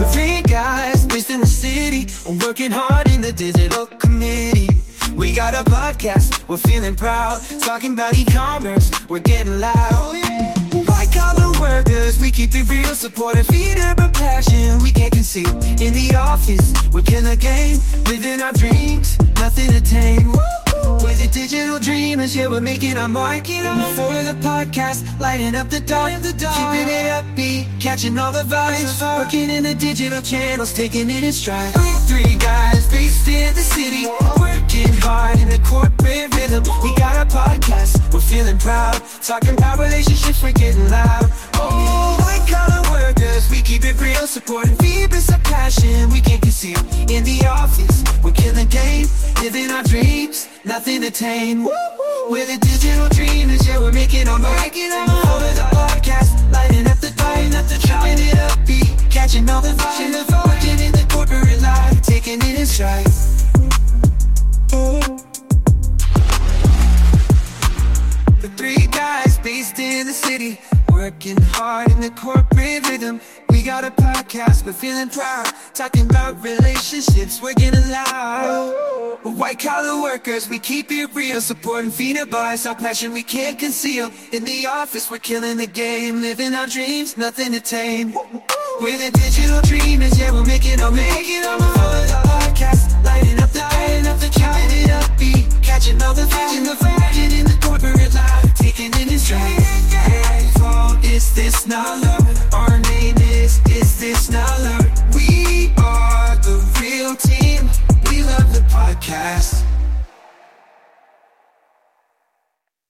We're three guys based in the city, working hard in the digital committee. We got a podcast, we're feeling proud. Talking about e-commerce, we're getting loud. White collar workers, we keep it real, supporting feed up a passion we can't conceal. In the office, we're killing the game, living our dreams, nothing to tame. Digital dreamers, yeah, we're making our mark, you know. For the podcast, lighting up the dark, the dark. Keeping it upbeat, catching all the vibes. Working in the digital channels, taking it in stride. We three guys based in the city, working hard in the corporate rhythm. We got a podcast, we're feeling proud. Talking about relationships, we're getting loud. Oh, white collar workers, we keep it real, supporting Phoebus a passion we can't conceal. In the office, we're killing game, living our dreams, nothing to tame. We're the digital dreamers, yeah, we're making our mark. Over the podcast, lighting up the lighting up the dropping it upbeat, catching all the vibes, working in the corporate life, taking it in stride. The three guys based in the city, working hard in the corporate rhythm. We got a podcast, we're feeling proud, talking about relationships, we're getting loud. White collar workers, we keep it real, supporting Fina Bars, our passion we can't conceal. In the office, we're killing the game, living our dreams, nothing to tame. We're the digital dreamers, yeah, we're making our making our for the podcast, lighting up the lighting up the counting it upbeat, catching all the vision, the vision in the corporate life, taking it in stride. Hey, fault is this not love?